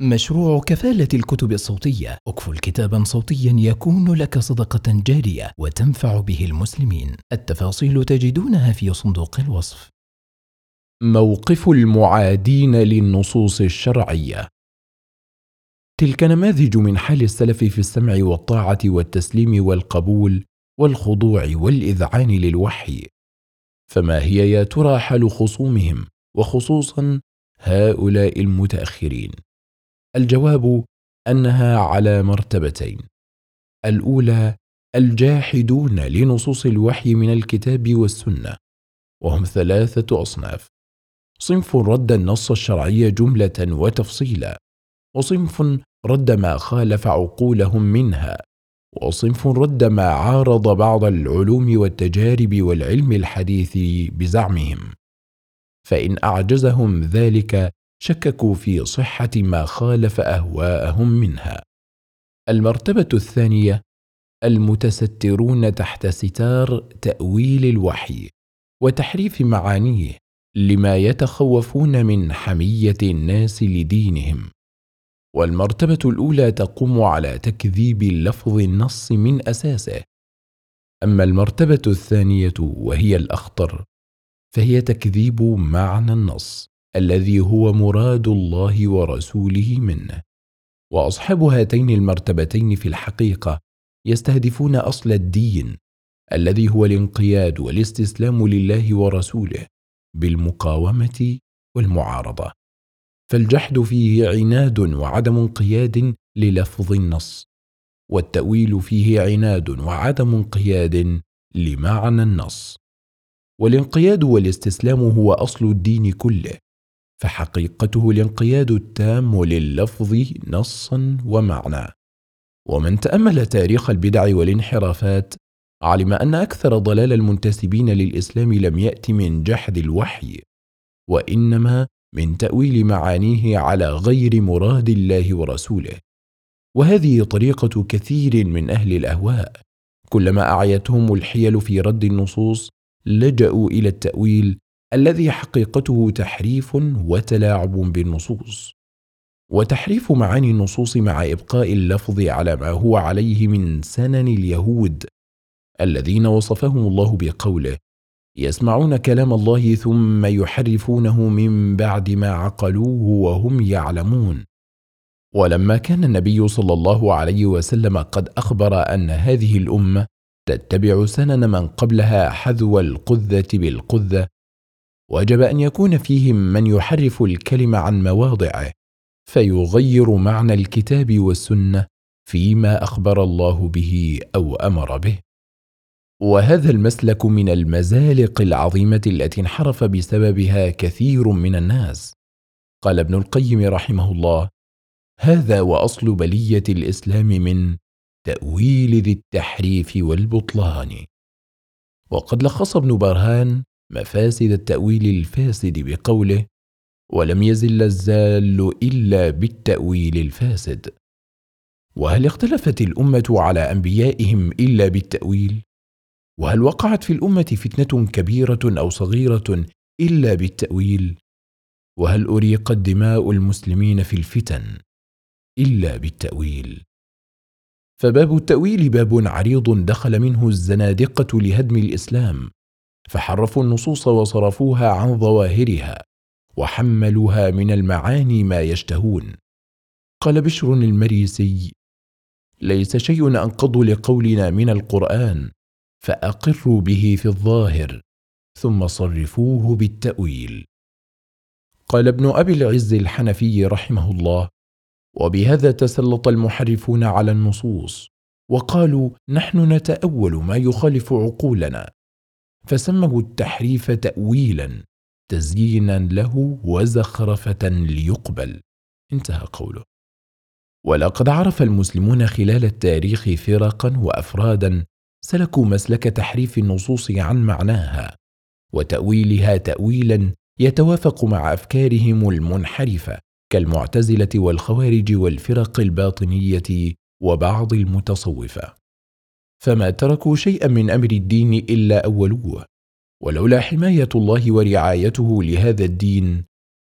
مشروع كفالة الكتب الصوتية. اكفل كتابا صوتيا يكون لك صدقة جارية وتنفع به المسلمين. التفاصيل تجدونها في صندوق الوصف. موقف المعادين للنصوص الشرعية. تلك نماذج من حال السلف في السمع والطاعة والتسليم والقبول والخضوع والإذعان للوحي. فما هي يا ترى حال خصومهم؟ وخصوصا هؤلاء المتأخرين. الجواب أنها على مرتبتين. الأولى الجاحدون لنصوص الوحي من الكتاب والسنة وهم ثلاثة أصناف. صنف رد النص الشرعي جملة وتفصيلا وصنف رد ما خالف عقولهم منها وصنف رد ما عارض بعض العلوم والتجارب والعلم الحديث بزعمهم. فإن أعجزهم ذلك شككوا في صحة ما خالف أهواءهم منها. المرتبة الثانية المتسترون تحت ستار تأويل الوحي وتحريف معانيه لما يتخوفون من حمية الناس لدينهم. والمرتبة الأولى تقوم على تكذيب لفظ النص من أساسه. أما المرتبة الثانية وهي الأخطر فهي تكذيب معنى النص. الذي هو مراد الله ورسوله منه. وأصحاب هاتين المرتبتين في الحقيقة يستهدفون أصل الدين الذي هو الانقياد والاستسلام لله ورسوله بالمقاومة والمعارضة. فالجحد فيه عناد وعدم انقياد للفظ النص والتأويل فيه عناد وعدم انقياد لمعنى النص. والانقياد والاستسلام هو أصل الدين كله فحقيقته الانقياد التام لللفظ نصا ومعنى. ومن تأمل تاريخ البدع والانحرافات علم أن أكثر ضلال المنتسبين للإسلام لم يأت من جحد الوحي وإنما من تأويل معانيه على غير مراد الله ورسوله. وهذه طريقة كثير من أهل الأهواء. كلما أعيتهم الحيل في رد النصوص لجأوا إلى التأويل الذي حقيقته تحريف وتلاعب بالنصوص. وتحريف معاني النصوص مع إبقاء اللفظ على ما هو عليه من سنن اليهود الذين وصفهم الله بقوله يسمعون كلام الله ثم يحرفونه من بعد ما عقلوه وهم يعلمون. ولما كان النبي صلى الله عليه وسلم قد أخبر أن هذه الأمة تتبع سنن من قبلها حذو القذة بالقذة وجب أن يكون فيهم من يحرف الكلم عن مواضعه فيغير معنى الكتاب والسنة فيما أخبر الله به أو أمر به. وهذا المسلك من المزالق العظيمة التي انحرف بسببها كثير من الناس. قال ابن القيم رحمه الله هذا وأصل بلية الإسلام من تأويل ذي التحريف والبطلان وقد لخص ابن برهان مفاسد التأويل الفاسد بقوله ولم يزل الزال إلا بالتأويل الفاسد. وهل اختلفت الأمة على أنبيائهم إلا بالتأويل؟ وهل وقعت في الأمة فتنة كبيرة أو صغيرة إلا بالتأويل؟ وهل اريقت دماء المسلمين في الفتن إلا بالتأويل؟ فباب التأويل باب عريض دخل منه الزنادقة لهدم الإسلام فحرفوا النصوص وصرفوها عن ظواهرها وحملوها من المعاني ما يشتهون. قال بشر المريسي ليس شيء أنقض لقولنا من القرآن فأقروا به في الظاهر ثم صرفوه بالتأويل. قال ابن أبي العز الحنفي رحمه الله وبهذا تسلط المحرفون على النصوص وقالوا نحن نتأول ما يخالف عقولنا فسموا التحريف تاويلا تزيينا له وزخرفة ليقبل. انتهى قوله. ولقد عرف المسلمون خلال التاريخ فرقا وافرادا سلكوا مسلك تحريف النصوص عن معناها وتأويلها تاويلا يتوافق مع أفكارهم المنحرفة كالمعتزلة والخوارج والفرق الباطنية وبعض المتصوفة. فما تركوا شيئا من أمر الدين إلا أولوه. ولولا حماية الله ورعايته لهذا الدين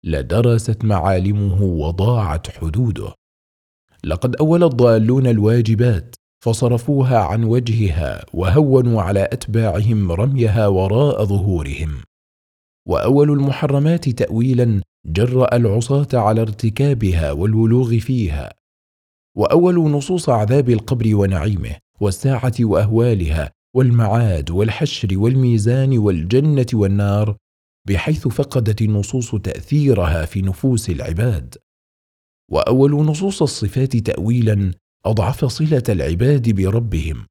لدرست معالمه وضاعت حدوده. لقد أول الضالون الواجبات فصرفوها عن وجهها وهونوا على أتباعهم رميها وراء ظهورهم. وأول المحرمات تاويلا جرا العصاة على ارتكابها والولوغ فيها. وأول نصوص عذاب القبر ونعيمه. والساعة وأهوالها والمعاد والحشر والميزان والجنة والنار بحيث فقدت النصوص تأثيرها في نفوس العباد. وأول نصوص الصفات تاويلا أضعف صلة العباد بربهم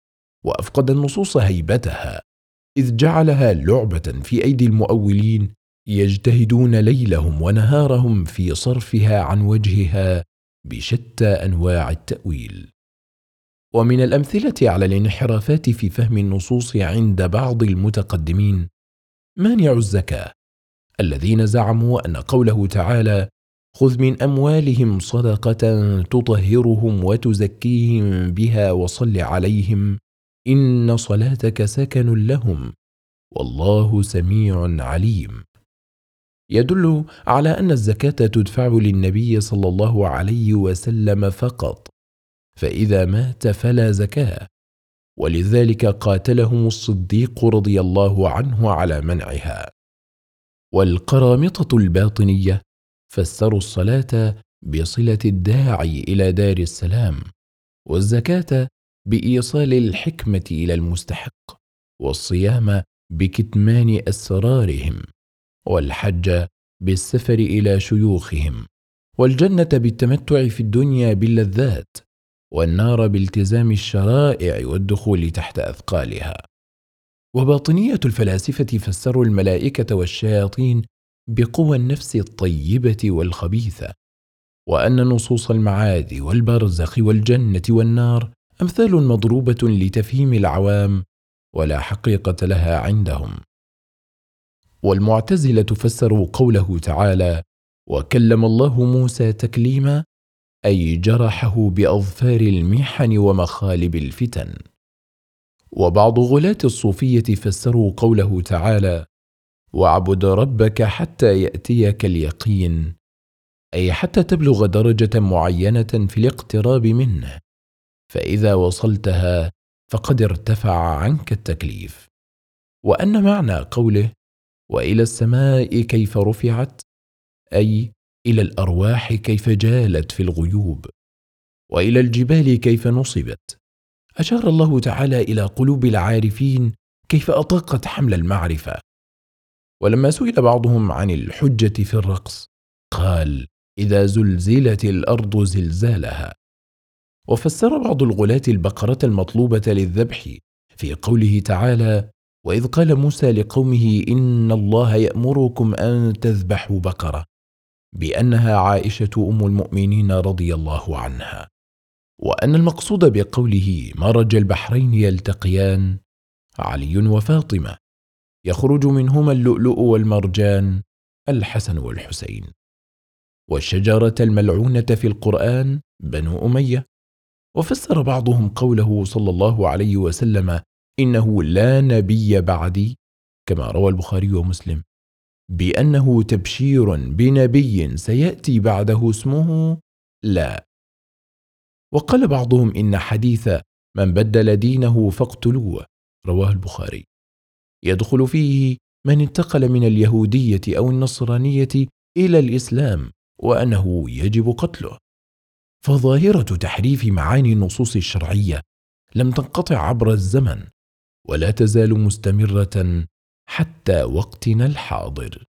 وأفقد النصوص هيبتها إذ جعلها لعبة في أيدي المؤولين يجتهدون ليلهم ونهارهم في صرفها عن وجهها بشتى أنواع التأويل. ومن الأمثلة على الانحرافات في فهم النصوص عند بعض المتقدمين مانع الزكاة؟ الذين زعموا أن قوله تعالى خذ من أموالهم صدقة تطهرهم وتزكيهم بها وصل عليهم إن صلاتك سكن لهم والله سميع عليم. يدل على أن الزكاة تدفع للنبي صلى الله عليه وسلم فقط فإذا مات فلا زكاة. ولذلك قاتلهم الصديق رضي الله عنه على منعها. والقرامطة الباطنية فسروا الصلاة بصلة الداعي إلى دار السلام والزكاة بإيصال الحكمة إلى المستحق والصيام بكتمان أسرارهم والحج بالسفر إلى شيوخهم والجنة بالتمتع في الدنيا باللذات والنار بالتزام الشرائع والدخول تحت أثقالها. وباطنية الفلاسفة فسروا الملائكة والشياطين بقوى النفس الطيبة والخبيثة وأن نصوص المعاد والبرزخ والجنة والنار أمثال مضروبة لتفهيم العوام ولا حقيقة لها عندهم. والمعتزلة فسروا قوله تعالى وكلم الله موسى تكليما أي جرحه بأظفار المحن ومخالب الفتن. وبعض غلاة الصوفية فسروا قوله تعالى واعبد ربك حتى يأتيك اليقين أي حتى تبلغ درجة معينة في الاقتراب منه. فإذا وصلتها فقد ارتفع عنك التكليف. وأن معنى قوله وإلى السماء كيف رفعت؟ أي إلى الأرواح كيف جالت في الغيوب وإلى الجبال كيف نصبت. أشار الله تعالى إلى قلوب العارفين كيف أطاقت حمل المعرفة. ولما سئل بعضهم عن الحجة في الرقص قال إذا زلزلت الأرض زلزالها. وفسر بعض الغلاة البقرة المطلوبة للذبح في قوله تعالى: وإذ قال موسى لقومه إن الله يأمركم أن تذبحوا بقرة، بأنها عائشة أم المؤمنين رضي الله عنها، وأن المقصود بقوله مرج البحرين يلتقيان علي وفاطمة، يخرج منهما اللؤلؤ والمرجان الحسن والحسين. والشجرة الملعونة في القرآن بنو أمية، وفسر بعضهم قوله صلى الله عليه وسلم إنه لا نبي بعدي كما روى البخاري ومسلم بأنه تبشير بنبي سيأتي بعده اسمه لا. وقال بعضهم إن حديث من بدل دينه فاقتلوه رواه البخاري. يدخل فيه من انتقل من اليهودية أو النصرانية إلى الإسلام وأنه يجب قتله. فظاهرة تحريف معاني النصوص الشرعية لم تنقطع عبر الزمن ولا تزال مستمرة حتى وقتنا الحاضر.